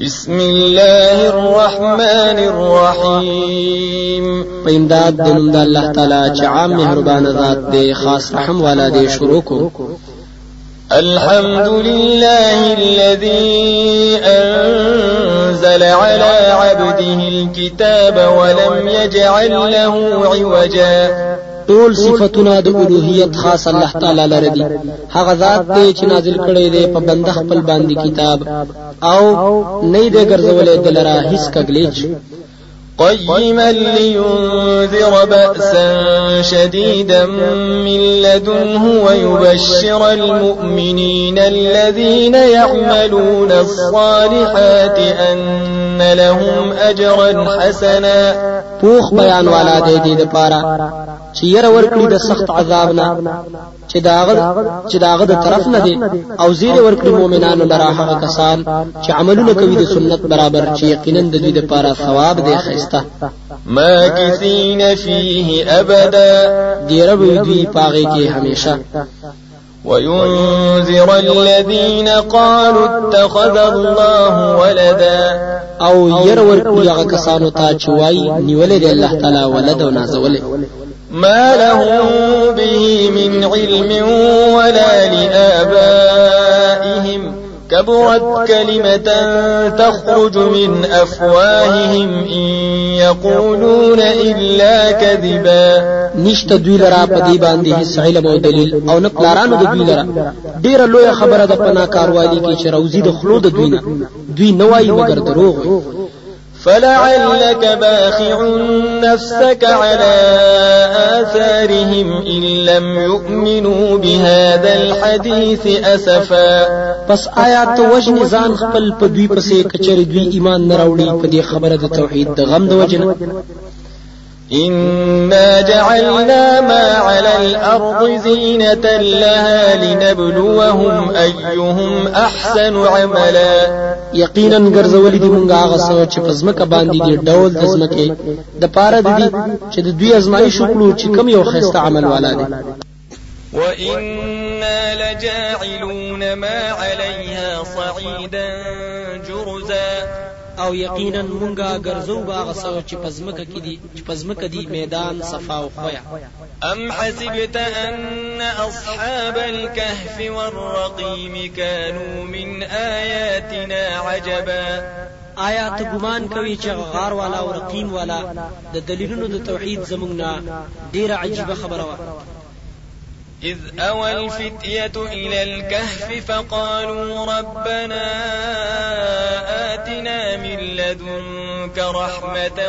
بسم الله الرحمن الرحيم. په امداد د نوم د الله تعالی چې عام مهربان ذات دی خاص رحم والا دی شروع کو. الحمد لله الذي أنزل على عبده الكتاب ولم يجعل له عوجا. ټول صفاتونه د الوهیت خاص الله تعالی لره دي. هغه ذات دی چې نازل کړی دی په بنده خپل باندې کتاب. او نه دی ګرځولې دلاره هیڅ کګلیچ قيما لينذر بأسا شديدا من لدنه ويبشر المؤمنين الذين يعملون الصالحات أن لهم أجرا حسنا. پوخ بیان والا دی دی د پاره چې ير سخت عذاب نه چې داغه چې داغه د طرف نه دی او زیر ورکړي مؤمنانو لره هغه کسان چې عملونه کوي د سنت برابر چې یقینا د دوی لپاره ثواب دی خسته ماكثين فيه أبدا دی رب دوی پاغي کې همیشه. وينذر الذين قالوا اتخذ الله ولدا. او ير ورکړي هغه کسانو ته چې وایي نیولې الله تعالی ولد او نازولې ما لهم به من علم ولا لآبائهم. كبرت كلمة تخرج من أفواههم إن يقولون إلا كذبا. نشته دوی لرا په دې باندې هیڅ علم او دلیل او نه پلارانو د دوی لرا. ډیره لویه خبره د پنا کاروالي کې چې روزي د خلود دوی نه. دوی نوای مگر دروغ فلعلك باخع نفسك على آثارهم إن لم يؤمنوا بهذا الحديث أسفا پس آیات وجن ځان خپل په دوی پسې کچر دوی ایمان نه راوړي په دې خبره د توحید د غم د وجنه إنا جعلنا ما على الأرض زينة لها لنبلوهم أيهم أحسن عملا. یقینا ګرځولې دي مونږه هغه څه چې په ځمکه باندې دي ډول د ځمکې. د پاره دي چې د دوی ازمایښت وکړو چې کم یو خسته عمل والا دي وإنا لجاعلون ما عليها صعيدا جرزا او یقینا مونږه ګرځو باغ سو چې پزمکه کې دي چې پزمکه دي میدان صفا او خویا. أم حسبت أن أصحاب الكهف والرقيم كانوا من آياتنا عجبا. آیا ته ګمان کوي چې غار والا او رقیم والا د دلیلونو د توحید زمونږ نه ډیره عجیبه خبره وه إذ أوى الفتية إلى الكهف فقالوا ربنا آتنا من لدنك رحمة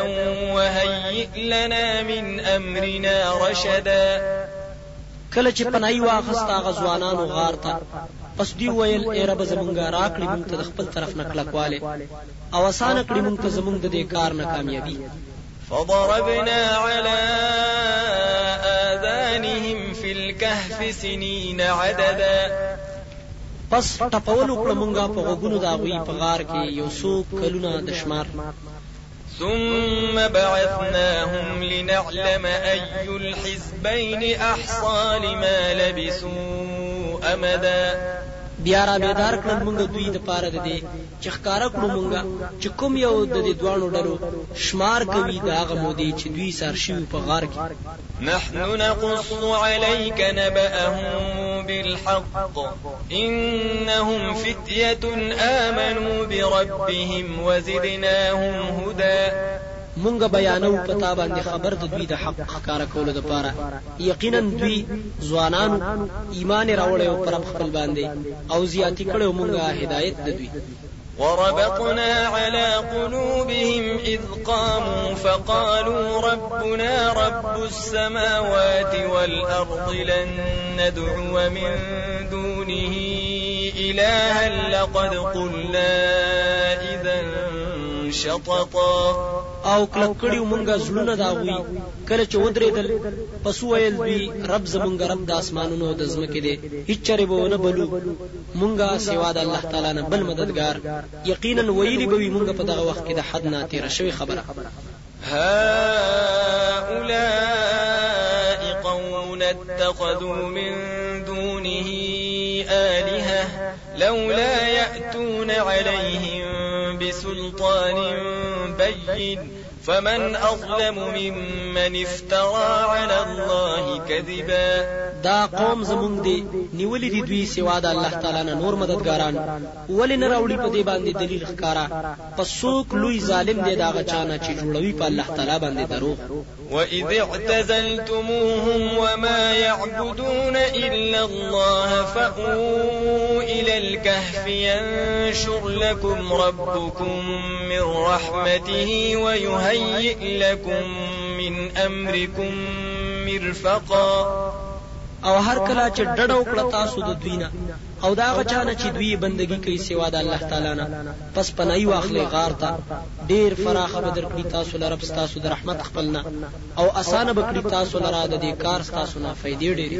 وهيئ لنا من أمرنا رشدا. کله چې پنای واخستا غزوانانو غار ته پس دی ویل ای رب زمونږه راکړي مونږ ته د خپل طرف نه کلکواله او اسانه کړي مونږ ته زمونږ د دې کار نه کامیابی فضربنا على آذانهم في الكهف سنين عددا. پس ټپول وکړه مونږه په غوګونو دا غوي په غار کې یو څو کلونه د شمار ثم بعثناهم لنعلم أي الحزبين أحصى لما لبثوا أمدا. بیا را بیدار کړل مونږ دوی د پاره د دې چې ښکارا کړو مونږه چې کوم یو د دې دوانو ډلو شمار کوي دا هغه مودې چې دوی سر شوي په غار کې. نحن نقص عليك نبأهم بالحق. إنهم فتية آمنوا بربهم وزدناهم هدى مونږ بیانو پتا باندې خبر د دوی د حق ښکارا کولو د پاره یقینا دوی ځوانانو ایمان راوړی او پر خپل باندې او زیاتی کړو مونږه هدایت د دوی. وربطنا على قلوبهم إذ قاموا فقالوا ربنا رب السماوات والأرض لن ندعو من دونه إلها لقد قلنا إذا شططا او کلک کړیو مونږه زړونه دا وی کله چې ودرېدل پس ویل دوی رب زمونږ رب د اسمانونو د زمکه دی هیڅ چره به نه بلو مونږه سوا د الله تعالی نه بل مددگار یقینا ویلی به مونږه په دغه وخت کې د حد نه تیر شوی خبره هؤلاء قوم اتخذوا من دونه آلهة لولا يأتون عليهم بسلطان بين. فمن أظلم ممن افترى على الله كذبا. دا قوم زمونږ دی نیولې دي دوی سوا د الله تعالی نه نور مددګاران. ولې نه راوړي په دې باندې دلیل ښکارا؟ پس څوک لوی ظالم دی دا غچانه چې جوړوي په الله تعالی باندې دروغ وإذ اعتزلتموهم وما يعبدون إلا الله فأووا إلى الكهف ينشر لكم ربكم من رحمته ويهيئ لكم من أمركم مرفقا. او هر کله چې ډډه وکړه تاسو د دوی نه. او دا غچانه چې دوی بندگی کوي سوا د الله تعالی نه. پس پنای واخلې غار ته. ډیر فراخ به درکړي تاسو لرب تاسو د رحمت خپلنا او اسانه بکړي تاسو لرا د دې کار تاسو نه فائدې ډېرې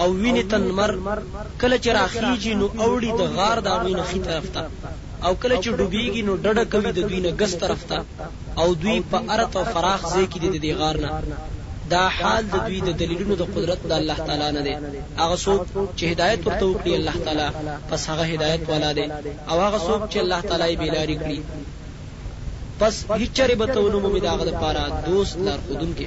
او ویني تنمر کله چې راخیږي نو اوړي د غار دا غوینه خي طرف ته او کله چې ډوبېږي نو ډډه کوي د دوی نه ګس طرف ته او دوی په ارت او فراخ ځای کې د دې غار نه. دا حال د دوی د دلیلونو د قدرت د الله تعالی نه دی. هغه څوک چې هدایت ورته وکړي الله تعالی پس هغه هدایت والا دی. او هغه څوک چې الله تعالی یې بیلاری کړي. پس هیڅ چره به ته ونومو می داغه لپاره دوست لار خودونکې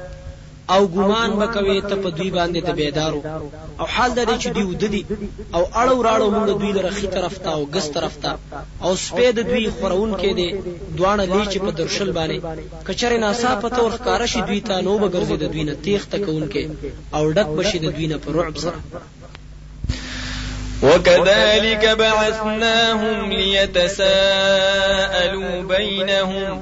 او ګمان بکوي ته په دوی باندې ته بیدارو. او حال د دې چې دوی وددي او اړو راړو موږ دوی لره خي طرف ته او ګس طرف ته. او سپید دوی خورون کې دي دوانه لیچ په درشل باندې. کچره ناسا په تور ښکارا شي دوی ته نو بغرزي د دوی نه تیخ تکون کې او ډک بشي د دوی نه په رعب سره. وكذلك بعثناهم ليتساءلوا بينهم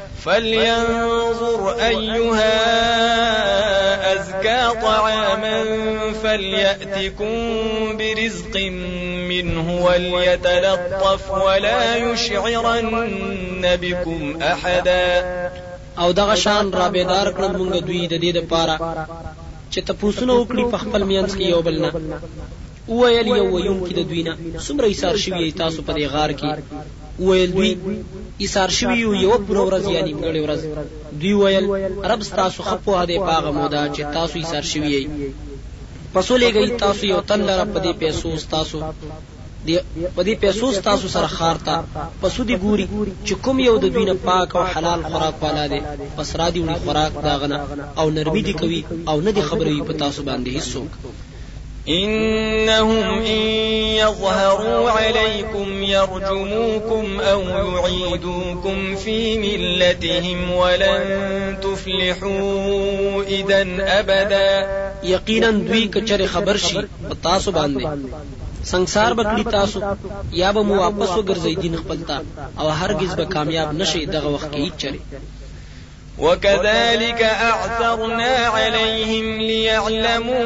فلينظر أيها أزكى طعاما فليأتكم برزق منه وليتلطف ولا يشعرن بكم أحدا. او دغه شان را بیدار کړل مونږ دوی د دې لپاره چې تاسو وکړي په خپل میانس کې یو بل نه. ویل یو ویون کې د دوی نه څومره ایثار شوی تاسو په دې غار کې ویل دوی ایثار شوی یو پوره ورځ یعنی غړي ورځ. دوی ویل رب تاسو خپو هده پاغه مودا چې تاسو ایثار شوی یې پسولې گئی تاسو یو تن لره په دې پیسو تاسو دی په دې پیسو تاسو سره خارتا پسو دی ګوري چې کوم یو د دوی نه پاک او حلال خوراک والا دی. پس را دی وړي خوراک داغنه او نرمي دی کوي او نه دی خبرې په تاسو باندې هیڅوک إنهم إن يظهروا عليكم يرجموكم أو يعيدوكم في ملتهم ولن تفلحوا إذا أبدا. يقينا دوی کچره خبر شي تاسو باندې. ਸੰسار بکړی تاسو یا به مو واپس وګرځي دین خپلتا أو هرگز به کامیاب نشي دغه وخت کې چره وكذلك أعثرنا عليهم ليعلموا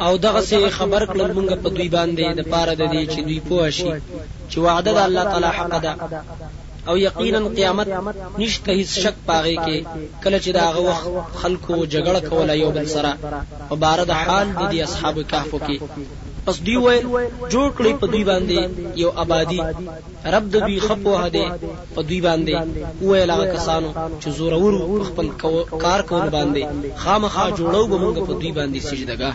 او دغه سي خبر کړل مونږ په دوی باندې د پاره د دې چې دوی پوه شي چې وعده د الله تعالی حق ده. او یقینا قیامت نشته هیڅ شک پاغه کې کله چې داغه وخت خلکو جګړه کوله یو بل سره. په بار د حال د دې اصحاب کهف کې. پس دی ویل جوړ کړی په دوی باندې یو آبادی رب د دوی خپو هده په دوی باندې. ویل هغه کسانو چې زور ورو خپل کار کول باندې. خامخا جوړو به موږ په دوی باندې سجدګاه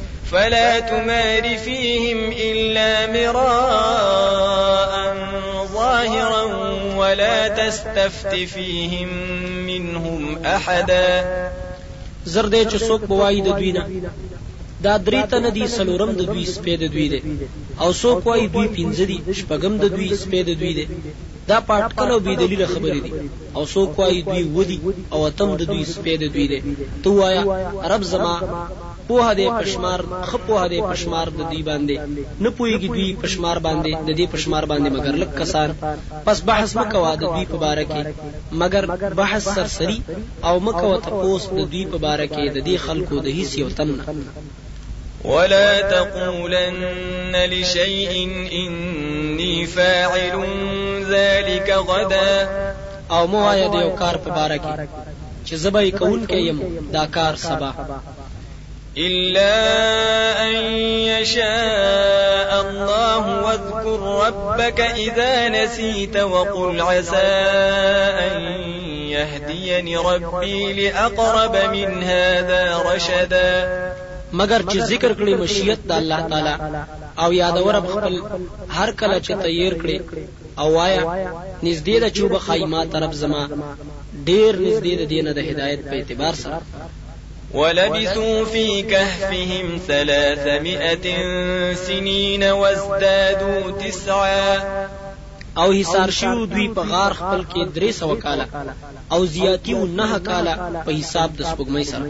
فلا تمار فيهم إلا مراء ظاهرا ولا تستفت فيهم منهم أحدا. زرده چې څوک بوای دا درې تنه دي سلورم د دوی سپې دوی دي أو څوک وای دوی پنځه دي شپږم د دوی سپې دوی دي دا پټکل أو بی دلیل خبرې دي أو څوک وای دوی ودی أو اتم د دوی سپې دوی دي تو وایا رب زما پوها دې پشمار خپوها دې پشمار د دې باندې. نه پويږي دوی پشمار باندې د دې پشمار باندې مگر لک کسان. پس بحث مکوا د دوی په باره کې. مگر بحث سرسری او مکوا تپوس د دوی په باره کې د دې خلکو د هیڅ یو تن ولا تقولن لشيء إني فاعل ذلك غدا. او مو آیا د یو کار په باره کې چې زبې کون کې يم دا کار سبا إلا أن يشاء الله واذكر ربك إذا نسيت وقل عسى أن يهديني ربي لأقرب من هذا رشدا. مگر چې ذکر کړي مشیت د الله تعالی أو یادور خپل هر کله چې تیر کړي أو وایا نږدې د چوب خایما طرف زما. ډیر نږدې د دینه د هدایت په اعتبار سره. ولبثوا في كهفهم ثلاثمائة سنين وازدادوا تسعا. او حسار شو دوی په غار خپل کې درې سو کاله او زیاتی نه کاله په حساب د سپوږمۍ سره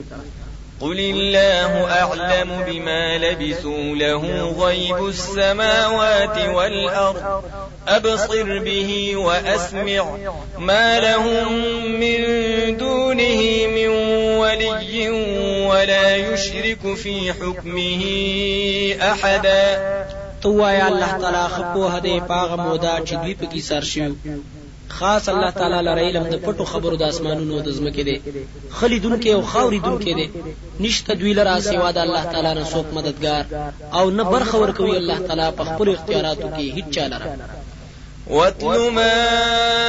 قل الله أعلم بما لبثوا له غيب السماوات والأرض. أبصر به وأسمع. ما لهم من دونه من ولي ولا يشرك في حكمه أحدا. تو الله تعالی خپو هده پاغه مودا چې دوی خاص الله تعالی لره علم د پټو خبرو د اسمانونو د زمکه دي خلیدونکو او خاوریدونکو دي نشته دوی لره سیوا د الله تعالی نه څوک مددگار او نه برخه ورکوي الله تعالی په خپل اختیاراتو کې هیڅ چا لره واتل ما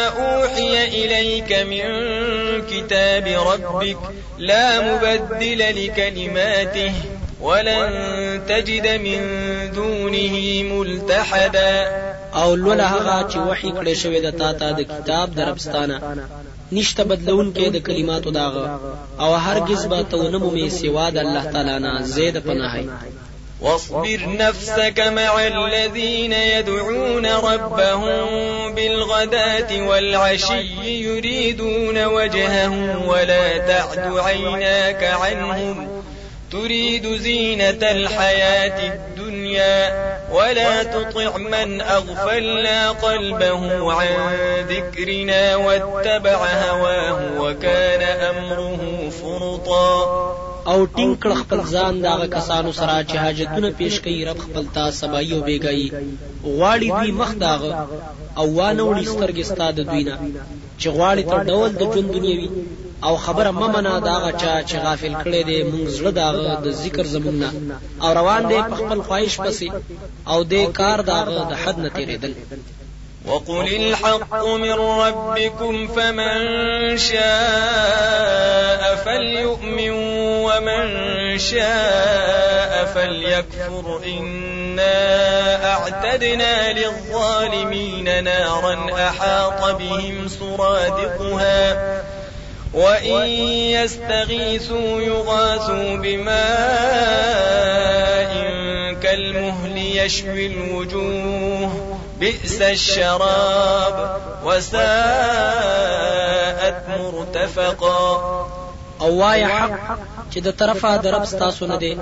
أوحي إليك من كتاب ربك لا مبدل لكلماته ولن تجد من دونه ملتحدا او لولا هغه چې وحي کړی شوی د تا ته د کتاب دربستانه نشته بدلون کې د کلماتو داغه. او هرگز به تو نه مومي سوا د الله تعالی نه زید پناهي واصبر نفسك مع الذين يدعون ربهم بالغداة والعشي يريدون وجهه ولا تعد عيناك عنهم. تريد زينة الحياة الدنيا ولا تطع من أغفلنا قلبه عن ذكرنا واتبع هواه وكان أمره فرطا. أو ټینګ کړ خپل ځان دا کسانو سره چې حاجتونه پیش کوي رب خپل تا أو بیګای غواړي دوی مخ داغه أو وانه وړي سترګې ستاد دوی نه. چې غواړي تر ډول د ژوند دنیوي أو خبره ممنا داغه چا چې غافل کړي دي مونږ زړه داغه د ذکر زمونږ أو روان دي په خپل خواهش پسې. أو دې کار داغه د حد نه تیرېدل وقل الحق من ربكم فمن شاء فليؤمن ومن شاء فليكفر إنا أعتدنا للظالمين نارا أحاط بهم سرادقها وإن يستغيثوا يغاثوا بماء كالمهل يشوي الوجوه بئس الشراب وساءت مرتفقا أو وای حق چې د طرفه درب ستاسو نه دی.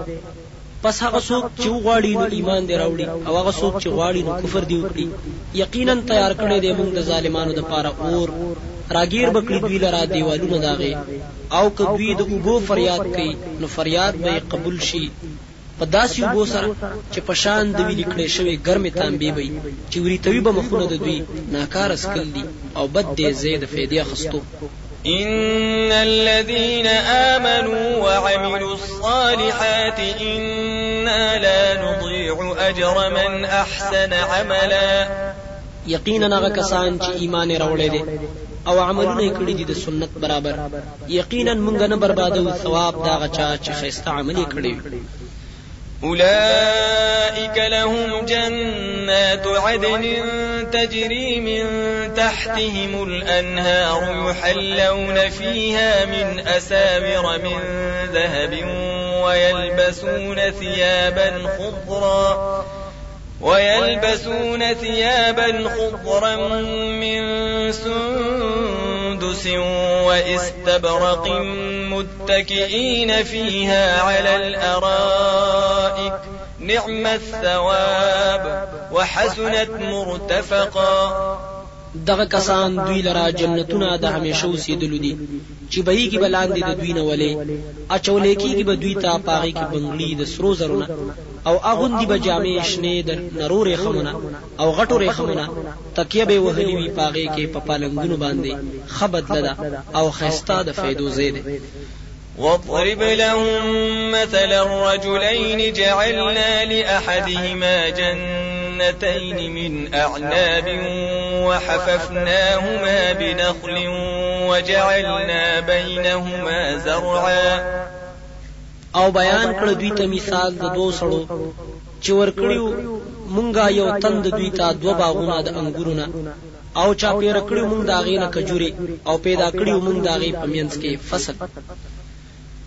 پس هغه څوک چې غواړي نو ایمان دی راوړي أو هغه څوک چې غواړي نو کفر دی وکړي. یقینا تیار کړی دی موږ د ظالمانو لپاره اور راگیر بکړي دوی لرا دیوالونه داغه او که دوی د اوبو فریاد کوي نو فریاد به قبول شي. په داسې اوبو سره چې په شان د ویلې کړې شوی ګرمې تانبې وي چې وریتوي به مخونه د دوی ناکاره سکل دي او بد دې زید فیدې اخستو. إن الذين آمنوا وعملوا الصالحات إنا لا نضيع أجر من أحسن عملا. یقینا هغه کسان چې ایمان راوړی دي أو عملونه کړی دي د سنت برابر. یقینا مونږ نه بربادو ثواب دا غچا چې خیسته عمل کړی أولئك لهم جنات عدن تجري من تحتهم الأنهار يحلون فيها من أسامر من ذهب ويلبسون ثيابا خضرا. ويلبسون ثيابا خضرا من سندس واستبرق متكئين فيها على الأرائك. نعم الثواب وحسنت مرتفقا. دغه کسان دوی لرا جنتونه د همیشه اوسېدلو دي. چې بهیږي به لاندې د دوی نه ولې اچولې کېږي به دوی ته پاغې کې بنګړي د سرو زرونه او اغوندي به جامې شنې د نرو ریخمونه او غټو ریخمونه تکیه به وهلي وي پاغې کې په پالنګونو باندې خبد لدا او خيستا د فیدو زیده واضرب لهم مثل الرجلين جعلنا لأحدهما جنتين من أعناب وحففناهما بنخل وجعلنا بينهما زرعا او بیان کړ دوی ته مثال د دوه سړو. چې ورکړیو مونږه یو تند دوی ته دوه باغونه د انګورونه. او چا پیر کړیو مونږ داغې نه کجوري او پیدا کړیو مونږ داغې پمینس کې فصل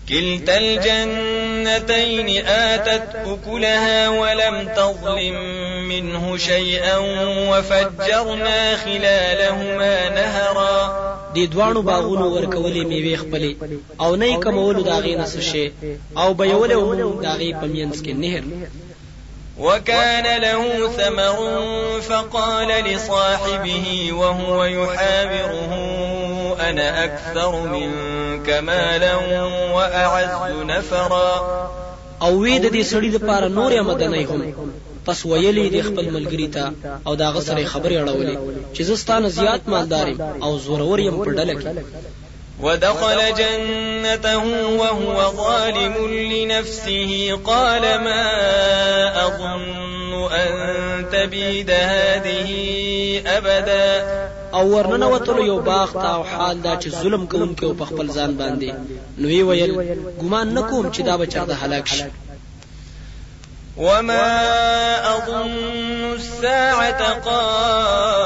كلتا الجنتين آتت أكلها ولم تظلم منه شيئا وفجرنا خلالهما نهرا. دې دوانو باغونو ورکولې میوه خپلې أو نه کمولو داغې نس شي أو بيولې ومو داغې پمینس کې نهر. وكان له ثمر فقال لصاحبه وهو يحاوره أنا أكثر منك مالا وأعز نفرا. أو وی د دې سړي د پاره نور آمدنۍ هم. پس ویلې د خپل ملګری ته أو دا غسرې خبرې اړولې چې زستانه زیات مالدار أو زورور يم په ډله کې. ودخل جنته وهو ظالم لنفسه قال ما أظن أن تبيد هذه أبدا؟ أو ورننه وتلو یو باغ ته أو حال دا چې ظلم کوونکی أو په خپل ځان باندې. نو وی ویل ګمان نکوم چې دا بچر د هلاک شي. وما أظن الساعة قائمة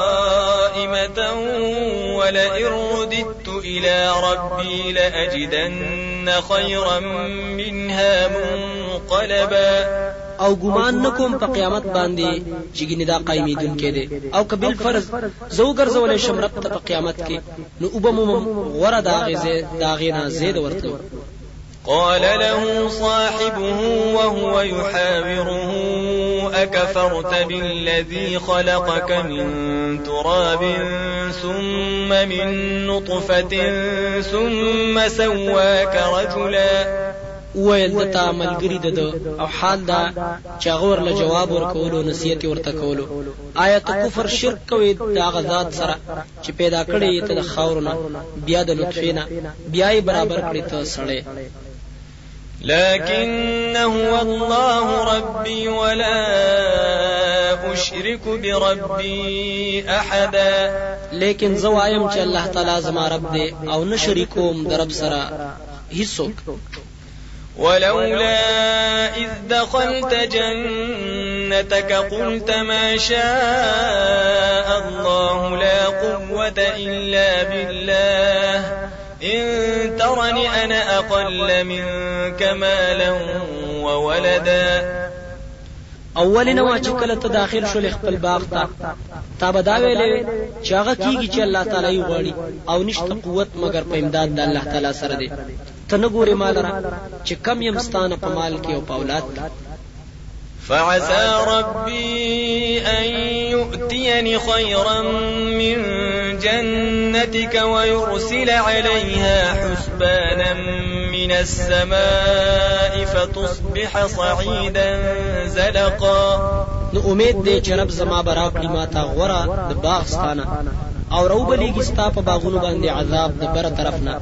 ولئن رددت إلى ربي لأجدن خيرا منها منقلبا أو ګمان نکوم په قیامت باندې چې ګینه دا قایمیدون کې دي. أو کبل فرض زو ګرځولې شمرت په قیامت کې نو وبم غره دا غزه دا غینا زید ورته قال له صاحبه وهو يحاوره أكفرت بالذي خلقك من تراب ثم من نطفة ثم سواك رجلا. ویل د تا ملګری د او حال دا چاغور له جواب ورکولو نصیحت ورته کولو. آیت کفر شرک کوي دا غزاد سره. چې پیدا کړی ته د خاورونه بیا د نطفه نه. بیا برابر کړی ته سړی. لكن هو الله ربي ولا أشرك بربي أحدا. لیکن زه وایم چې الله تعالی زما رب دی او نه شریکوم د رب سره. هیڅوک ولولا إذ دخلت جنتك قلت ما شاء الله لا قوة إلا بالله. إن ترني أنا أقل منك مالا وولدا. اول نه چې کله ته داخل شول خپل باغ ته. تا به دا ویلې چې هغه کیږي چې الله تعالی غواړي او نشته قوت مگر په امداد د الله تعالی سره دی ته نه ګورې مال را چې کم یم ستانه په مال کې او په اولاد. کې فعسى ربي أن يؤتيني خيرا من جنتك ويرسل عليها حسبانا من السماء فتصبح صعيدا زلقا. نو امید دی چې رب زما برا کړی ما تا غورا د باغ ستانه أو رو بلیږي ستا په باغونو باندې عذاب د بر طرف نه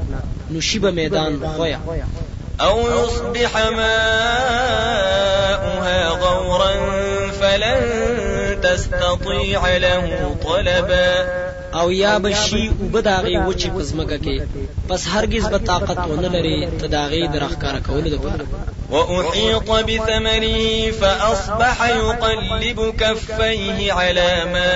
نو شیبه میدان خویا. أو يصبح ماؤها غورا فلن تستطيع له طلبا. او یا بشي وبداغي وچی پزمګه کې. پس هرگز به طاقت ونه لري تداغي درخکار کول لپاره. وأحيط بثمره فأصبح يقلب كفيه على ما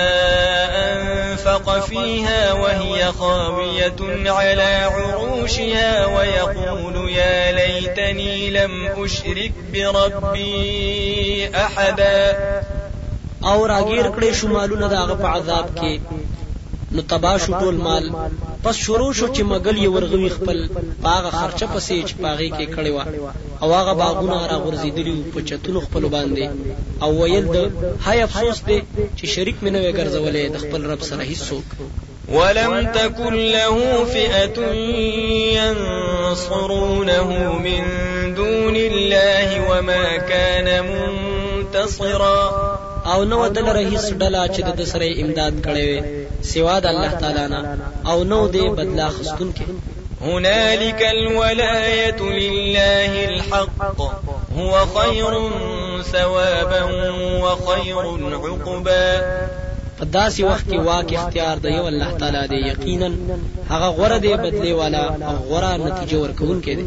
أنفق فيها وهي خاوية على عروشها ويقول يا ليتني لم أشرك بربي أحدا. او راګیر کړې شو مالونه داغه په عذاب کې نو تبا شو ټول مال. پس شروع شو چې مګل یې ورغوي خپل. باغ خرچه پسې چې باغې کې کړي وا او هغه باغونه را غورځېدلی په چتونو خپل باندې. او ویل د هاي افسوس دی چې شریک مې نه ګرځولې د خپل رب سره هیڅوک. ولم تكن له فئة ينصرونه من دون الله وما كان منتصرا او نو دل رئیس ډلا چې د سره امداد کړي وي سوا د الله تعالی نه. او نو دې بدلا خستون کې هنالك الولاية لله الحق. هو خير ثوابا وخير عقبا. په داسې وخت کې واک اختیار د یو الله تعالی دی یقینا هغه غوړه دی بدلی والا او غوړه نتیجه ورکوونکی دی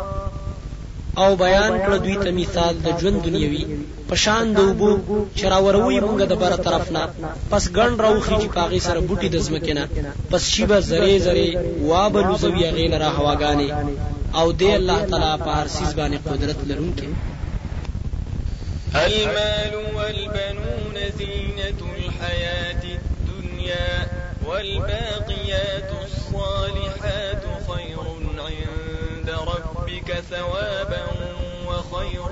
او بیان کړ دوی ته مثال د ژوند دنیوي. پشان د وبو چراوروي مونږ د بره طرف نه. پس ګڼ راوخی چې پاغي سره بوټي د زمکینه پس شیبه زری زری وابلو زوی غیل را هواګانی او دی الله تعالی په هر سیز باندې قدرت لرونکي المال والبنون زينة الحياة الدنيا والباقيات الصالحات خير عند ربك ثوابا وخير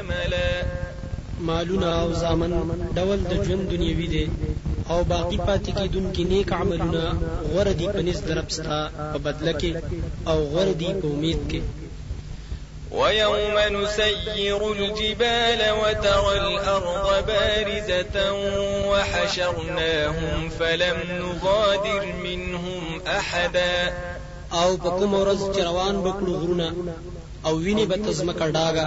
املا. مالونه أو زامن ډول د ژوند دنیوي دي أو باقی پاتې کیدونکي نیک عملونه غوړه دي په نس درپستا په بدله کې أو غوړه دي په امید کې. ويوم نسير الجبال وترى الأرض بارزة وحشرناهم فلم نغادر منهم أحدا. أو په کوم ورځ چې روان بکړو غرونه أو ویني به تزمکه ډاګه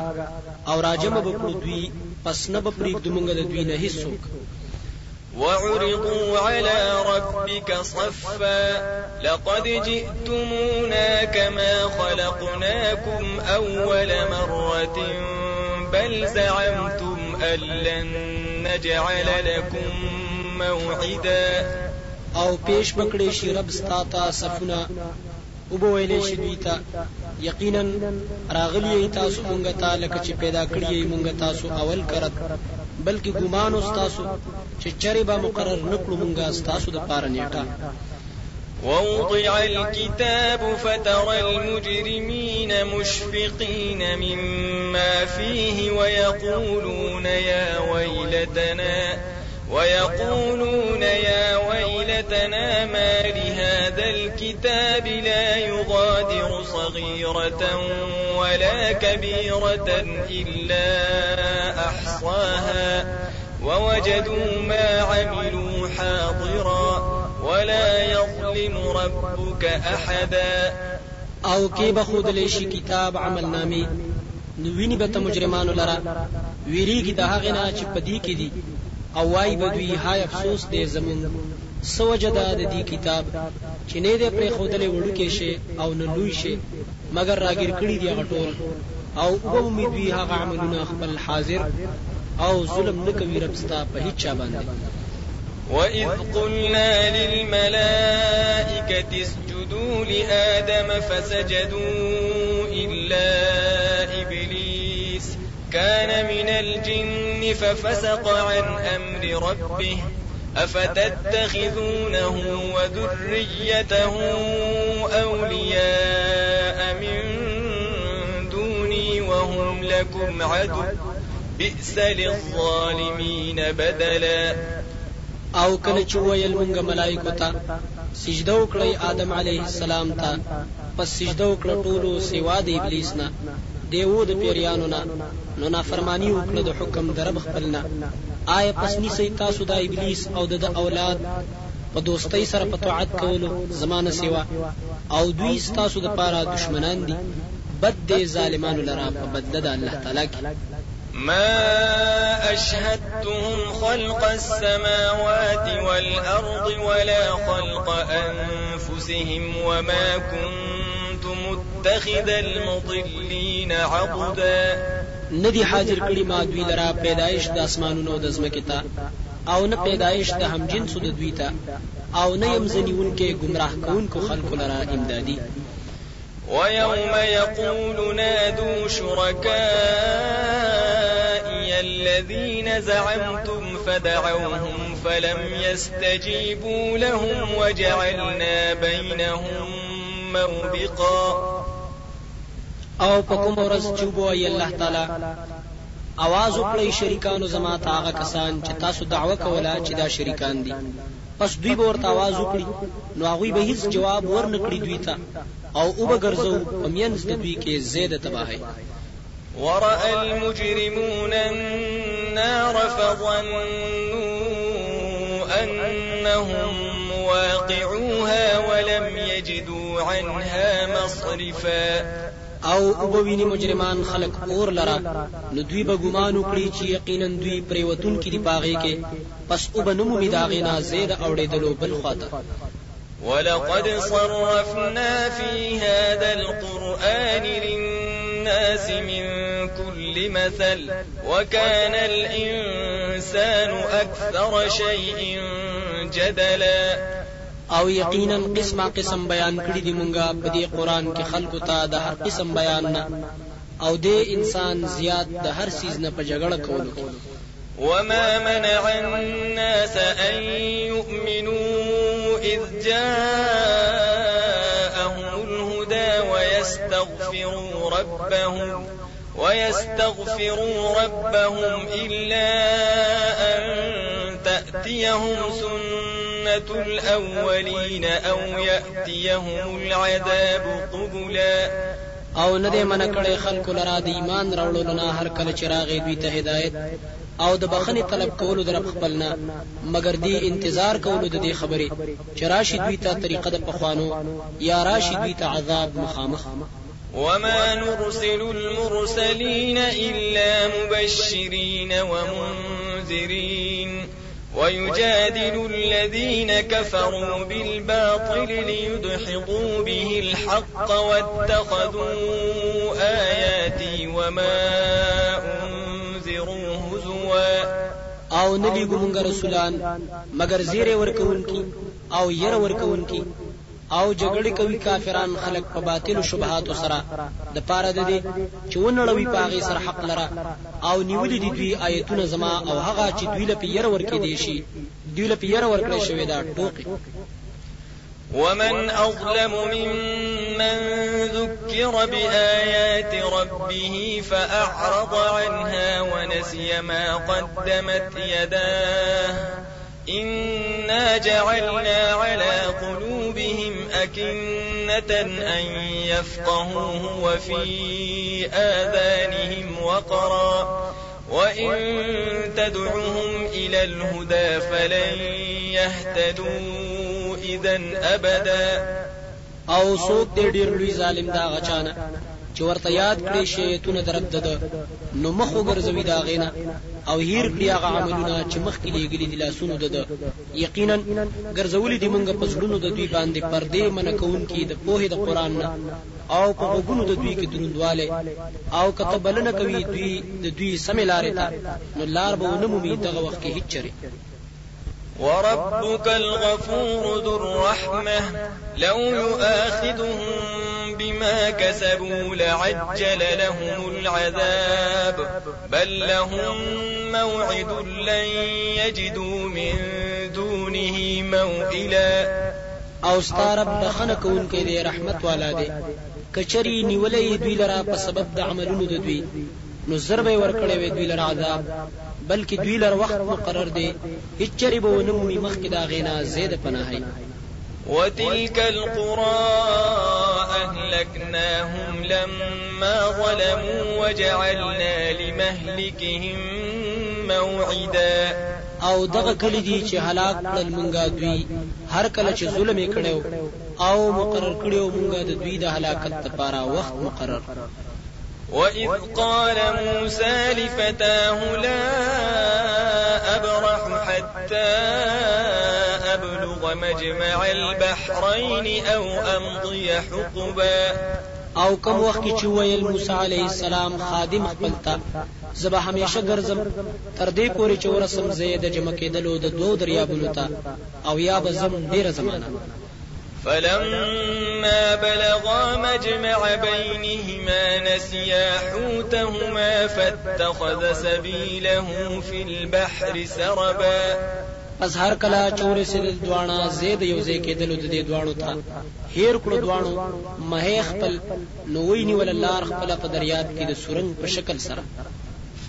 أو راجم بکړو دوی پس نه به پرېږدو موږ د دوی نه هیڅوک. وعرضوا على ربك صفا لقد جئتمونا كما خلقناكم أول مرة بل زعمتم أن لن نجعل لكم موعدا. أو پیش بکړې شي رب ستاته صفونه وبویلې شي دوی ته. یقینا راغلی تاسو مونږ ته لکه چې پیدا کړی مونږ تاسو اول کرت. بلکې ګمان استاسو چې چرې به مقرر نکړو مونږه استاسو د پاره نیټه. ووضع الكتاب فترى المجرمين مشفقين مما فيه ويقولون يا ويلتنا ويقولون يا ويلتنا ما لهذا الكتاب لا يغادر صغيرة ولا كبيرة إلا أحصاها ووجدوا ما عملوا حاضرا ولا يظلم ربك أحدا. أو به خود شي کتاب عمل نامي؟ نو ویني به ته مجرمانو لره ویریږي د هغه نه چې دي. او وای به دوی هاي افسوس دې زمون سوجدا د دې کتاب؟ چې نه دې پرې خودلې وړو کې شي او نه لوی شي مگر راګیر کړی دی غټول او په امید هغه عملونه خپل حاضر او ظلم نکوي رب ستا په هیڅ چا باندې. وإذ قلنا للملائكة اسجدوا لآدم فسجدوا إلا إبليس كان من الجن ففسق عن أمر ربه أفتتخذونه وذريته أولياء من دوني وهم لكم عدو. بئس للظالمين بدلا. أو کله چې ویل مونږ ملائکو ته سجده وکړی آدم علیه السلام ته. پس سجده وکړه ټولو سیوا د ابلیس نه. دیو د پیریانو نه نو نافرمانی وکړه د حکم درب خپلنا. آیا پس نیسی تاسو د ابلیس او د اولاد په دوستۍ سره په طاعت کولو زمانه سیوا؟ او دوی تاسو د پاره دشمنان دي. بد دي ظالمانو لرا په بدله د الله تعالی کې. ما أشهدتهم خلق السماوات والأرض ولا خلق أنفسهم وما كنت متخذ المضلين عضدا. ندی حاضر کړي ما دوی لرا پیدایش د اسمانونو د زمکه ته أو نه پیدایش د هم جنسو د دوی ته أو نه يم زنیونکې گمراه کوونکو خلکو لرا امدادي. ويوم يقول نادوا شركائي الذين زعمتم فدعوهم فلم يستجيبوا لهم وجعلنا بينهم موبقا. او په کوم ورځ چې وایي الله تعالی आवाज وکړي شریکانو زما ته هغه کسان چې تاسو دعوه کوله چې دا شریکان دي پس دوی به ورته आवाज وکړي نو هغه به هیڅ جواب ورنکړي دوی ته او او به ګرځو په مینځ د دوی کې زیاده تباہي ورأى المجرمون النار فظنوا أنهم واقعوها ولم يجدوا عنها مصرفا أو وبویني مجرمان خلق اور لرا نو دوی به ګمان وکړي چې یقینا دوی پریوتون کې دی پاغه کې پس أو بنمو می داغې نه زید اوړېدلو بل خواته. ولقد صرفنا في هذا القرآن للناس من كل مثل وكان الإنسان أكثر شيء جدلا. أو یقینا قسمه قسم بیان کړی دی مونږه په دې قران کې خلکو ته د هر قسم بیان نه. أو دې انسان زیات د هر سیز نه په جګړه کولو وما منع الناس أن يؤمنوا إذ جاءهم الهدى ويستغفروا ربهم ويستغفروا ربهم إلا أن تأتيهم سنة سنة الأولين أو يأتيهم العذاب قبلا. او نه دې من کړي خلکو لرا د ایمان راوړلو نه هر کله چې راغی دوی ته هدایت او د بخنی طلب کولو در خپلنا مگر دی انتظار کولو د دې خبرې چې راشي دوی ته طریقه د پخوانو یا راشي دوی ته عذاب مخامخ. وما نرسل المرسلين إلا مبشرين ومنذرين ويجادل الذين كفروا بالباطل ليدحضوا به الحق واتخذوا آياتي وما أنذروا هزوا. أو نلیګو مونږ رسولان مگر زیره ورکوونکی أو ير ورکوونکی او جګړې کوي کافران خلق په باطل شبهات سره. د پاره د دې چې ونړوي پاغي سره حق لره. او نیولې دي دوی آیتونه زما او هغه چې دوی له پیر ورکې دي شي. دوی له پیر ورکړې شوی دا ټوکی ومن أظلم ممن ذكر بآيات ربه فأعرض عنها ونسي ما قدمت يداه إنا جعلنا على قلوبهم أكنة أن يفقهوه وفي آذانهم وقرا وإن تدعهم إلى الهدى فلن يهتدوا إذا أبدا أو دې ډیر لوی ظالم دا چې ورته یاد کړي شیتونه درب ده. نو مخ وګرځوي دا غینا او هیر کړي هغه عملونه چې مخکې لګلي دي لاسونو ده یقینا ګرځولي دي مونږ په زړونو د دوی باندې پردې منکون کې د پوهې د قران نه. او په وګونو د دوی کې دروندواله او کته بلنه کوي دوی د دوی سمې لارې ته. نو لار به ونمومي دغه وخت کې هیڅ چره وربك الغفور ذو الرحمة. لو يؤاخذهم بما كسبوا لعجل لهم العذاب. بل لهم موعد لن يجدوا من دونه موئلا. أو ستارب بخنه کوونکی دی رحمت والا دی. کچری نیولې دوی لرا په سبب د عملونو د دوی. نو ضربه ورکړې وې دوی لرا عذاب. بلکې دوی لر وخت مقرر دی. هیڅ چری به ونمومي مخکې دا غینا زید پناهي وتلك القرى أهلكناهم لما ظلموا وجعلنا لمهلكهم موعدا. او دغه کلی دي چې هلاک کړل مونږه دوی. هر کله چې ظلم کړو او مقرر کړو مونږه د دوی د هلاکت لپاره وخت مقرر وإذ قال موسى لفتاه لا أبرح حتى أبلغ مجمع البحرين أو أمضي حقبا او کوم وخت چې ویل موسی علیه السلام خادم خپل ته زبا همیشه ګرځم. تر دې پورې چې ورسم زید جمع کېدلو د دوه دریابونو ته او یا به زم ډیره زمانہ فلما بلغا مجمع بينهما نسيا حوتهما فاتخذ سبيله في البحر سربا. پس هر کله چورې سیدل دواړه زید یو ځای کېدل د دې دواړو ته هیر کړو دواړو مه خپل نو ویني ول الله خپل په دریاب کې د سورنګ په شکل سره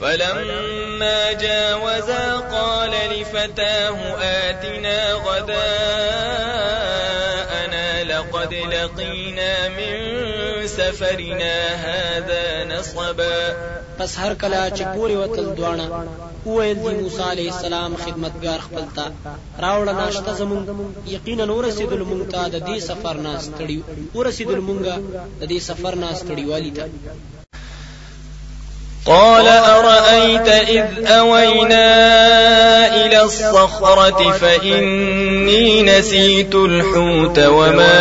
فلما جاوزا قال لفتاه آتنا غداءنا لقد لقينا من سفرنا هذا نصبا. پس هر کله چې پوری وتل دوانه وویل دی موسی علیه السلام خدمتگار خپل ته راوړه ناشته زمون یقینا ورسېدل مونږ ته د دې سفر ناس تړي ورسېدل مونږه د دې سفر ناس تړي والی ته قال أرأيت إذ أوينا إلى الصخرة فإني نسيت الحوت وما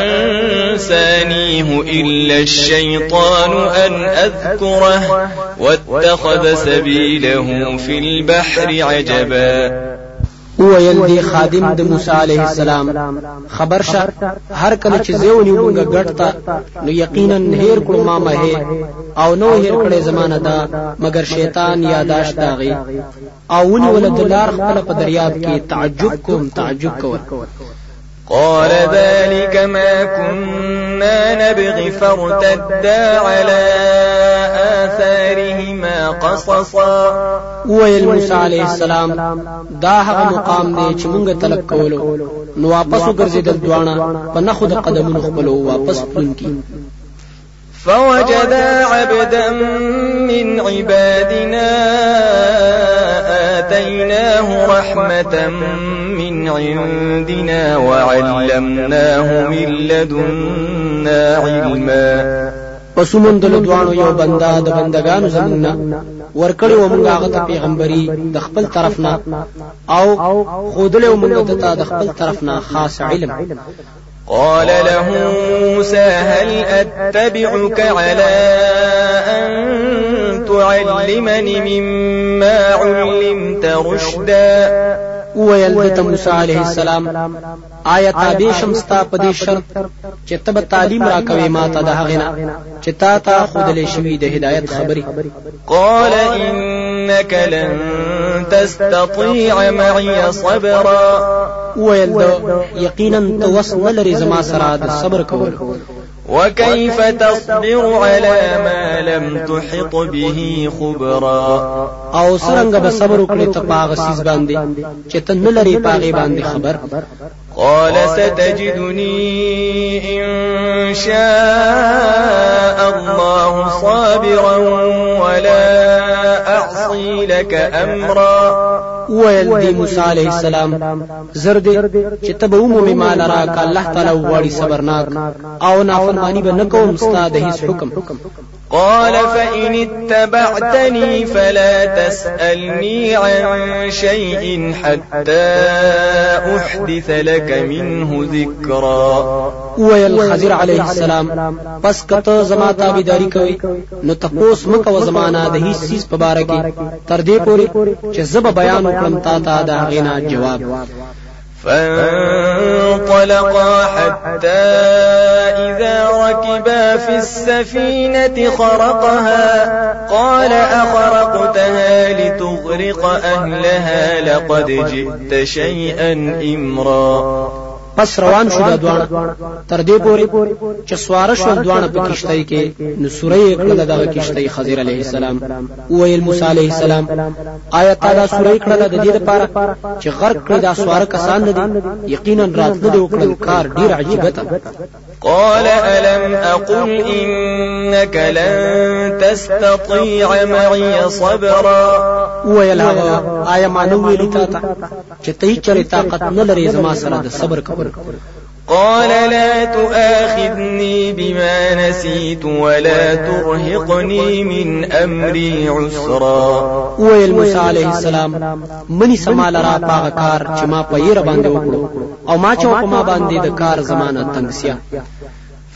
أنسانيه إلا الشيطان أن أذكره واتخذ سبيله في البحر عجبا. وویل دی خادم د موسی علیه السلام. خبر شه هر کله چې زیونی مونږه ګټتا نو یقینا هیر کړو ما مه او نو هیر کړي زمانہ دا مگر شیطان یاداش داغي او ونی ولد لار خپل په دریاب کې تعجب کوم تعجب کول قال ذلك ما كنا نبغي فارتدا على آثارهما قصصا. ویل موسی علیہ السلام دا هغه مقام دی چې مونږ طلب کولو. نو واپس وګرځیدل دواړه په قدمونو خپلو واپس پلونکی فوجدا عبدا من عبادنا آتيناه رحمة من عندنا وعلمناه من لدنا علما. پسومن دل دوانو یو بندا د بندگانو زمونږ ورکړی و مونږ هغه ته پیغمبري د خپل طرف نه أو خودلې مونږ ته د خپل طرف نه خاص علم قال له موسى هل أتبعك على أن تعلمني مما علمت رشدا؟ ویل د موسی علیه السلام. آیا تابع شمستا په دې شرط چې تب تعلیم را کوي ما ته د هغه نه چې تا ته خود له شوی د هدایت خبري قال إنك لن تستطيع معي صبرا. ویل یقینا توسل لري زما سره د صبر کول. وكيف تصبر على ما لم تحط به خبرا. أو سرنګ به صبر وکړي ته پاغه سیس باندې چې ته نه لري پاغه باندې خبر. قال ستجدني إن شاء الله صابرا ولا أعصي لك أمرا. ویل دی موسی علیہ السلام. زر دې چې ته به ومومې مال را ک الله تعالی وغواړي صبرناک. أو نافرمانی به نکوم ستا د هیڅ حکم. قال فإن اتبعتني فلا تسألني عن شيء حتى أحدث لك منه ذكرا. ویل خضر علیه السلام پس کته زما تابعداري کوي نو تاسو مکه و زمانہ د هیڅ چیز په باره کې. تر دې پوري چې زب بیان وکړم تا ته دا غینا جواب. فانطلقا حتى إذا ركبا في السفينة خرقها. قال أخرقتها لتغرق أهلها لقد جئت شيئا إمرا. پس روان شو دا دوانه تر دې پوري چې سوار شو دوانه په کشتۍ کې نو سورې کړه دا کشتۍ خضر علیه السلام. ویل موسی علیه السلام آیا تا دا سورې کړه د دې لپاره چې غرق کړه دا سوار کسان نه دي؟ یقینا راتله دی وکړل کار ډیر عجیب ته قال ألم أقل إنك لن تستطيع معي صبرا؟ ویل هغه آیا ما نو ویلی تا ته؟ چې ته چره طاقت نه لري زما سره د صبر کول قال لا تؤاخذني بما نسيت ولا ترهقني من أمري عسرا. ویل موسی علیہ السلام منی سمال را پاغ کار چې ما په أو ما چې په ما د کار زمانه تنگسیا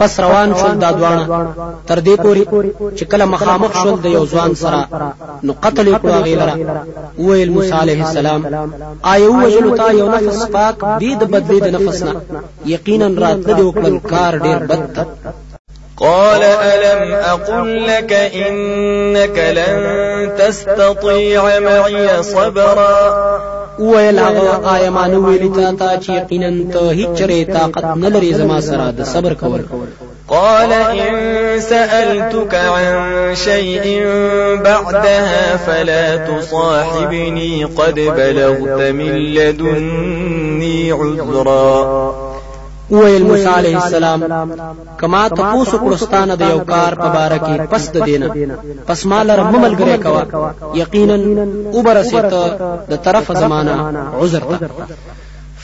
پس روان شول دا دوانه تر دې پوري چې کله مخامخ شول د یو ځوان سره نو قتل کړو غیلره ویل موسی علیه السلام آیو وجلو تا یو نفس؟ پاک دې د بدلې د نفس نه. یقینا راتله وکړل کار ډیر بد قال ألم أقل لك إنك لن تستطيع معي صبرا. ویل هغه آیا ما نو ویلی تا ته چې یقینا ته هیڅ چره طاقت نه لري زما سره د صبر کول. قال إن سألتك عن شيء بعدها فلا تصاحبني قد بلغت من لدني عذرا. ویل موسی علیہ السلام کما تاسو کړستانه د یو کار په باره کې پس د دینه. پس مال رب ملګری کوا یقینا وبرسیت د طرف زمانہ عذر ته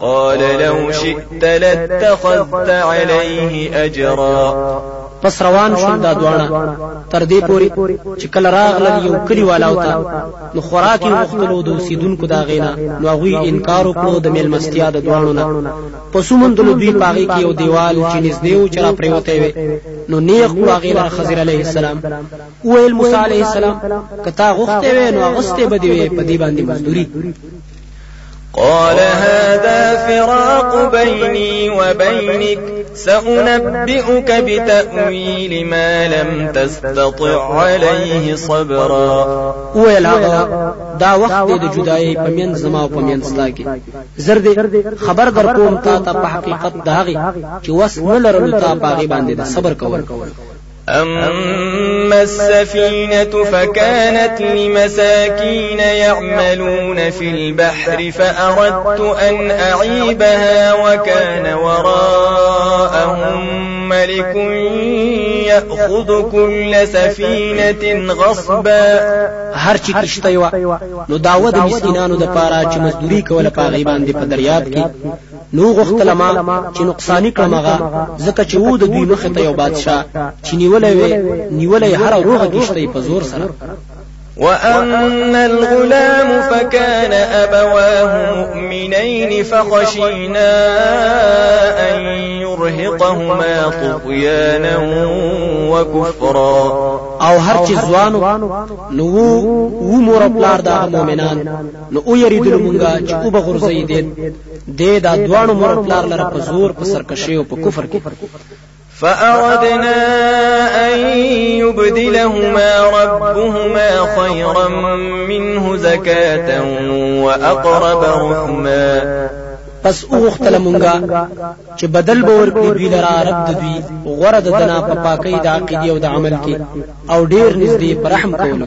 قال لو شئت لاتخذت عليه أجرا. پس روان شول دا دوانه تر دې پوري چې کله راغلل یو کلی والاو ته نو خوراکي وختلو د اوسیدونکو دا غینا. نو هغه انکار وکړو د میلمستیا د دوانو نه. پسو مندلو دوی پاغي کې یو دیوال چې نږدې و چې را پریوته وي نو نیخ واغې لر خضر علیه السلام. ویل موسی علیه السلام کتا غخته وي نو غسته بدی وي په دې باندې مزدوري قال هذا فراق بيني وبينك سأنبئك بتأويل ما لم تستطع عليه صبرا. ویل هغه دا وخت د جدای په من زما او په من ستا کې. زر دې خبر در کوم تا ته په حقیقت دا غي چې وس نه لرلو تا باغی باندې د صبر کول أما السفينة فكانت لمساكين يعملون في البحر فأردت أن أعيبها وكان وراءهم ملك يأخذ كل سفينة غصبا. هر چې کشته و نو داود مسکینانو د پاره چې مزدوري کوله دریاب نو غختل ما چې نقصان کړم هغه ځکه چې وو د دوی مخ ته یو بادشاه چې نیولې وي نیولې هر روغه کشته په زور سره وأما الغلام فكان أبواه مؤمنين فخشينا أن يرهقهما طغيانا وكفرا. او هر چې ځوانو نو وو مور پلار د مؤمنان. نو او یریدل مونږه چې او بغرزي دي د دا دوانو مور پلار لره په زور په سرکشي او په کفر کې فأردنا أن يبدلهما ربهما خيرا منه زكاة وأقرب رحما. پس اوغوښتل مونږه چې بدل به ورکړي دوی لرا رب د دوی غره د دنا په پاکۍ د عقیده أو د عمل کې أو ډیر نږدې پر رحم کولو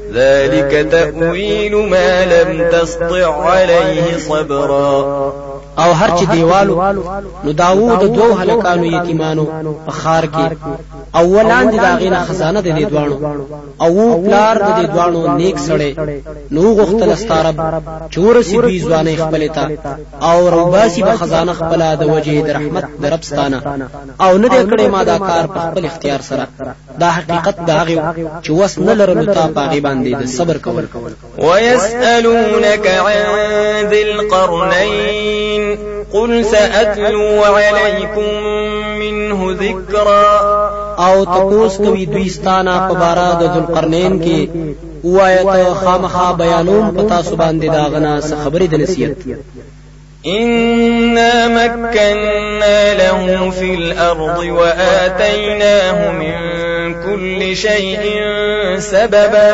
ذلك تأويل ما لم تسطع عليه صبرا. او هر چې دیوالو نو دا وو د دوه هلکانو یتیمانو په ښار کې. اولان دي داغې نه خزانه د دې دوانو او پلار د دې دوانو نیک سړی. نو غوښتل ستا رب چې ورسي دوی ځوانې خپل تا او روباسي به خزانه خپل د وجه د رحمت د رب ستا نه. او نه دې کړې ما دا کار په خپل اختیار سره. دا حقیقت دا هغه چې وس نه لرلو تا پاغي باندې د صبر کول. ويسألونك عن ذي القرنين قل سأتلو عليكم منه ذكرا. آو تپوس کوي دوی ستا نه په بارا د ذوالقرنین کې. وایه خامخا بیانوم په تاسو باندې دا غنا خبرې د نصیحت. إنا مكنا له في الأرض وآتيناه من كل شيء سببا.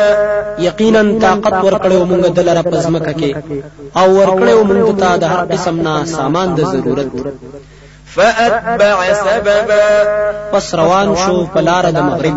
یقینا طاقت ورکړو مونږ د لره په زمکه کې او ورکړو مونږ ته د هر قسم نه سامان د ضرورت. فأتبع سببا. پس روان شو په لار د مغرب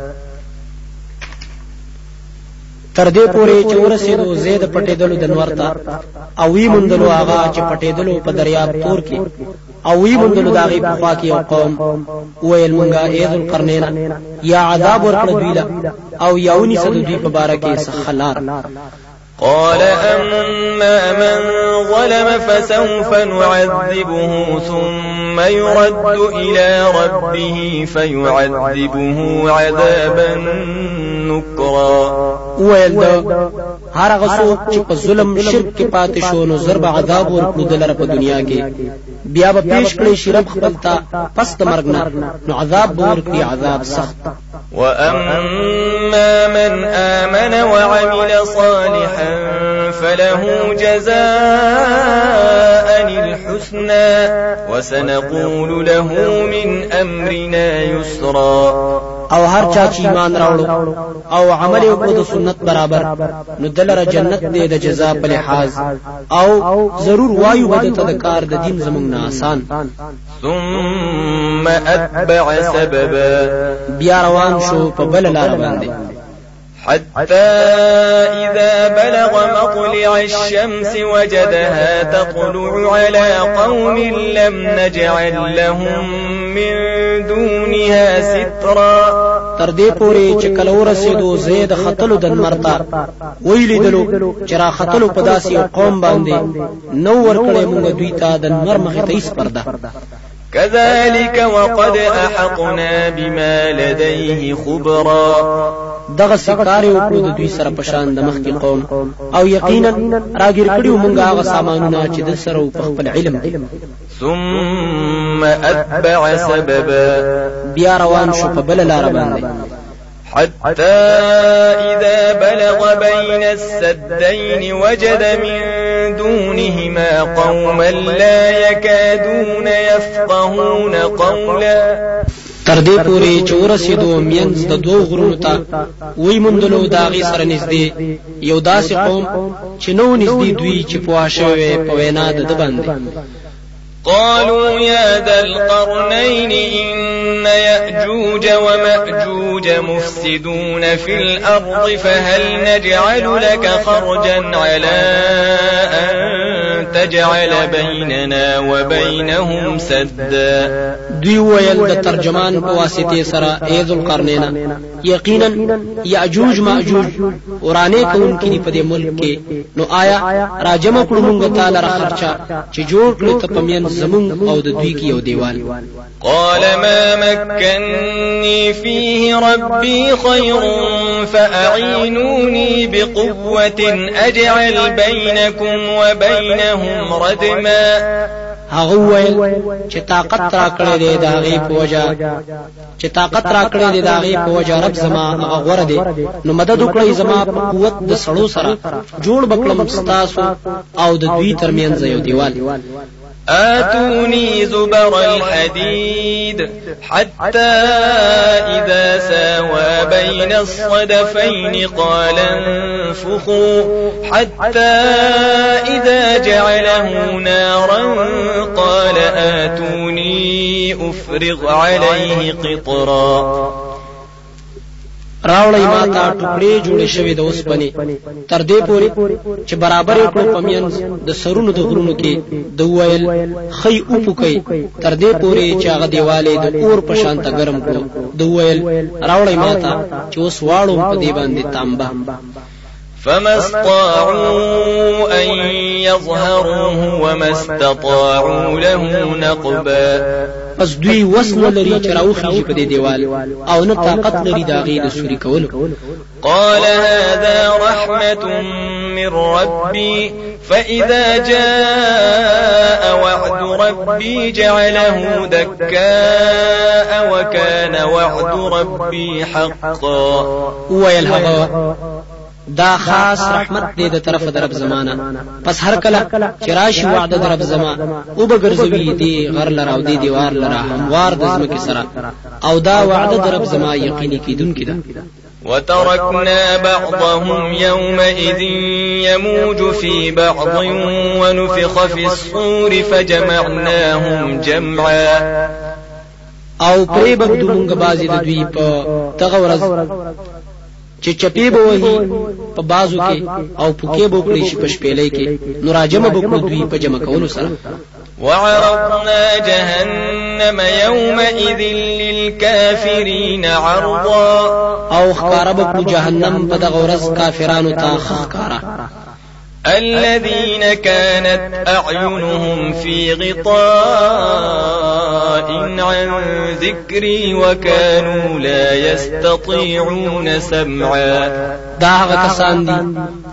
تر دې پورې چې ورسېدو زید پټېدلو د نور ته او وی مندلو هغه چې پټېدلو په دریاب تور کې. او وی مندلو داغي په خوا کې یو قوم. ویل مونږه اېذ القرنین یا عذاب ورکړ دوی او یاونی سد دوی په بارا کې سخلار قال أما من ظلم فسوف نعذبه ثم يرد إلى ربه فيعذبه عذابا نكرا. ویل دا هر هغه څوک چې په ظلم شرک کې پاتې شو نو زر به عذاب ورکړو دلته په دنیا کې. بیا به پیش کړی شي رب خپل ته پس د مرګ نه. نو عذاب به ورکړي عذاب سخت. وأما من آمن وعمل صالحا فله جزاء الحسنى وسنقول له من أمرنا يسرا. او هر چا چې ایمان راوړو او عمل وکړو د سنت برابر نو د لره جنت دې د جزاء په لحاظ. او ضرور وایو بده ته د کار د دین زمونږ نه آسان. ثم أتبع سببا. بیا روان شو په بل لار باندې حتى إذا بلغ مطلع الشمس وجدها تطلع على قوم لم نجعل لهم من دونها سترا. تر دې پورې چې کله ورسېدو زید خطلو د مرتا ویلې دلو چې را خطلو په داسې قوم باندې. نو ورکړې مونږ دوی ته د نور مخې ته پرده كذلك وقد أحقنا بما لديه خبرا. دغه سکار یو کړو د دوی سره پشان د مخکې قوم. أو یقینا راګیر کړیو مونږه هغه سامانونه چې د سره په خپل علم. ثم أتبع سببا. بیا روان شو په بل لار باندې. حتى إذا بلغ بين السدين وجد من دونهما قوما لا يكادون يفقهون قولا. تر دې پورې چې ورسېدو مینځ د دوو غرونو ته وی موندلو داغي سره نږدې. یو داسې قوم چې نو نږدې دوی چې پوه شوی په وینا د باندې قالوا يا ذا القرنين إن يأجوج ومأجوج مفسدون في الأرض فهل نجعل لك خرجا على أن تجعل بيننا وبينهم سدا؟ دوی ویل د ترجمان په واسطه سره یقینا یأجوج مأجوج کې په دې ملک کې. نو آیا راجم کړو موږ تعالی را زمون او د دوی کې یو دیوال. قال ما مكنني فيه ربي خير فأعينوني بقوة أجعل بينكم وبينهم ردما. هغه ویل چې طاقت را کړې دی د هغه په وجا چې طاقت را کړې دی د هغه په وجا رب زما هغه غوړه دی. نو مدد وکړي زما په قوت د سړو سره. جوړ به کړم ستاسو او د دوی ترمنځ یو دیوال آتوني زبر الحديد حتى إذا ساوى بين الصدفين قال انفخوا حتى إذا جعله نارا قال آتوني أفرغ عليه قطرا راوړی ما ته ټوکړې جوړې شوې د اوسپنې تر دې پورې چې برابر کړو په مینز د سرونو د غرونو کې د ویل خی او پوکي تر دې پورې چې هغه دیواله د اور په شان ته ګرم کړو د ویل راوړی ما ته چې اوس واړو په دې باندې تانبه فما استطاعوا أن يظهروه وما استطاعوا له نقبا. پس دوی وس نه لري چې راوخیږي په دې دیوال. أو نه طاقت لري دا غي د سوري کولو. قال هذا رحمة من ربي. فإذا جاء وعد ربي جعله دكاء وكان وعد ربي حقا. ويل هغه دا خاص رحمت دی د طرف د رب زمانہ. پس هر کله چې راشي وعده د رب زما او بغرزوي دی غر لرا او دی دیوار لرا هموار د زمکه سره. او دا وعده د رب زما یقیني کیدونکې ده. وتركنا بعضهم يومئذ يموج في بعض ونفخ في الصور فجمعناهم جمعا. او پرې بغدو مونږ بازي د دوی په تغه ورځ چې چپی به وهي په بازو کې او پوکې به کړی شي په شپېلې کې. نو راجمه به کړو دوی په جمع کولو سره. وعرضنا جهنم يومئذ للكافرين عرضا. او خکارب کو جهنم په دغه ورځ کافرانو ته خکارا الذين كانت أعينهم في غطاء عن ذكري وكانوا لا يستطيعون سمعا. دا هغه کسان دي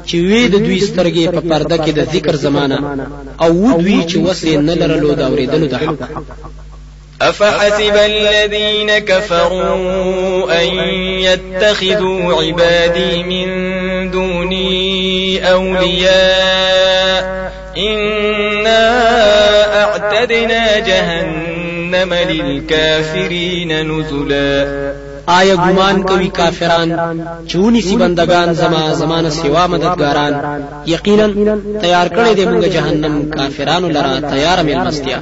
چې وی د دوی سترګې په پرده کې د ذکر زمانہ أو دوی چې وسې نه لرلو دا اوریدلو د حق. أفحسب الذين كفروا أن يتخذوا عبادي من دوني أولياء إنا أعتدنا جهنم للكافرين نزلا. آیا ګمان کوي کافران؟ چونی سی بندگان زما زمانه سوا مددګاران یقینا تیار کړی دی موږ جهنم کافرانو لرا تیار مې مستیا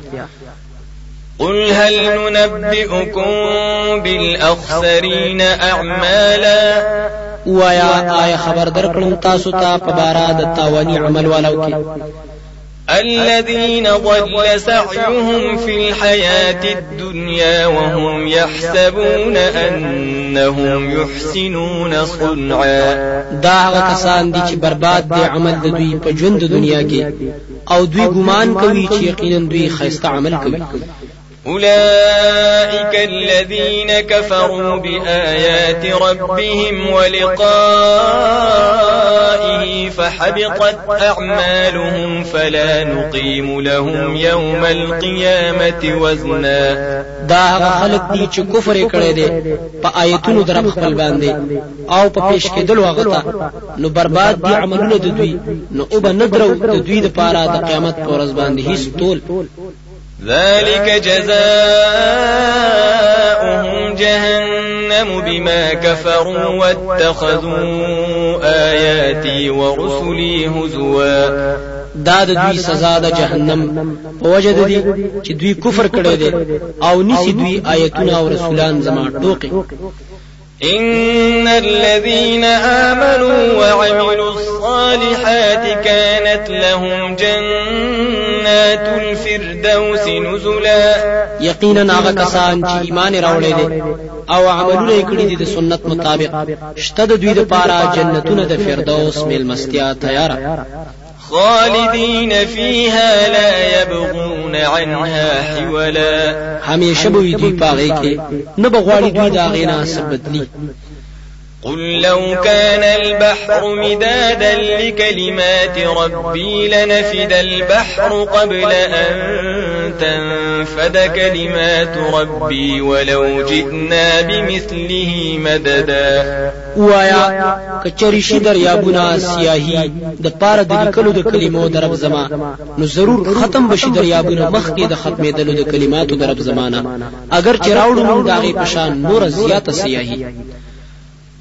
قل هل ننبئكم بالأخسرين أعمالا؟ وایا آیا خبر درکړم تاسو ته په بارا د تاوانی عمل والو کې؟ الذين ضل سعيهم في الحياة الدنيا وهم يحسبون أنهم يحسنون صنعا. دا هغه کسان دي چې برباد دي عمل د دوی په ژوند دنیا کې أو دوی ګمان کوي چې یقینا دوی خیسته عمل کوي. أولئك الذين كفروا بآيات ربهم ولقائه فحبطت أعمالهم فلا نقيم لهم يوم القيامة وزنا. دا خلک دي چې کفر کړي دي په آیتونو در أو په پیش کېدل وغتا نو برباد دي عملونه د دوی نو أو ندرو د دوی د پاره د قیامت ذلك جزاؤهم جهنم بما كفروا واتخذوا آياتي ورسلي هزوا. دا د دوی سزا د جهنم. په وجه د دي چې دوی کفر کړی دی أو نسی دوی آیتونه أو رسولان زما ټوکی. إن الذين آمنوا وعملوا الصالحات كانت لهم جنات الفردوس نزلا. یقینا هغه کسان چې ایمان راوړی دي او عملونه کړی دي د سنت مطابق. شته د دوی لپاره جنتونه د فردوس ملمستیا تیار خالدين فيها لا يبغون عنها حولا. همیشه به دوی پاغې کې نه بغواړي دوی دا غینا سبدلی قل لو كان البحر مدادا لكلمات ربي لنفد البحر قبل أن تنفد كلمات ربي ولو جئنا بمثله مددا. وایا کچری شي دریابونه سیاهي د پاره د لیکلو د کلمو درب زما. نو ضرور ختم بشي دریابونه مخکې د ختمېدلو د کلماتو درب زمانہ اگر چې راوړو موږ داغه پشان نور زیاته سیاهي.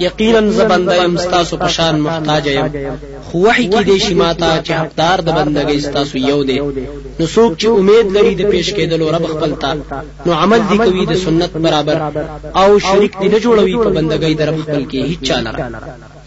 یقینا زبنده يم ستاسو پشان محتاج يم خو وحي کې دې شي ماته چې حقدار د بندګۍ ستاسو یو دی. نو څوک چې امید لري د پیش کېدلو رب خپل تا نو عمل دی کوي د سنت برابر. او شریک دی نه جوړوي په بندګۍ در خپل کې هیڅ چا لره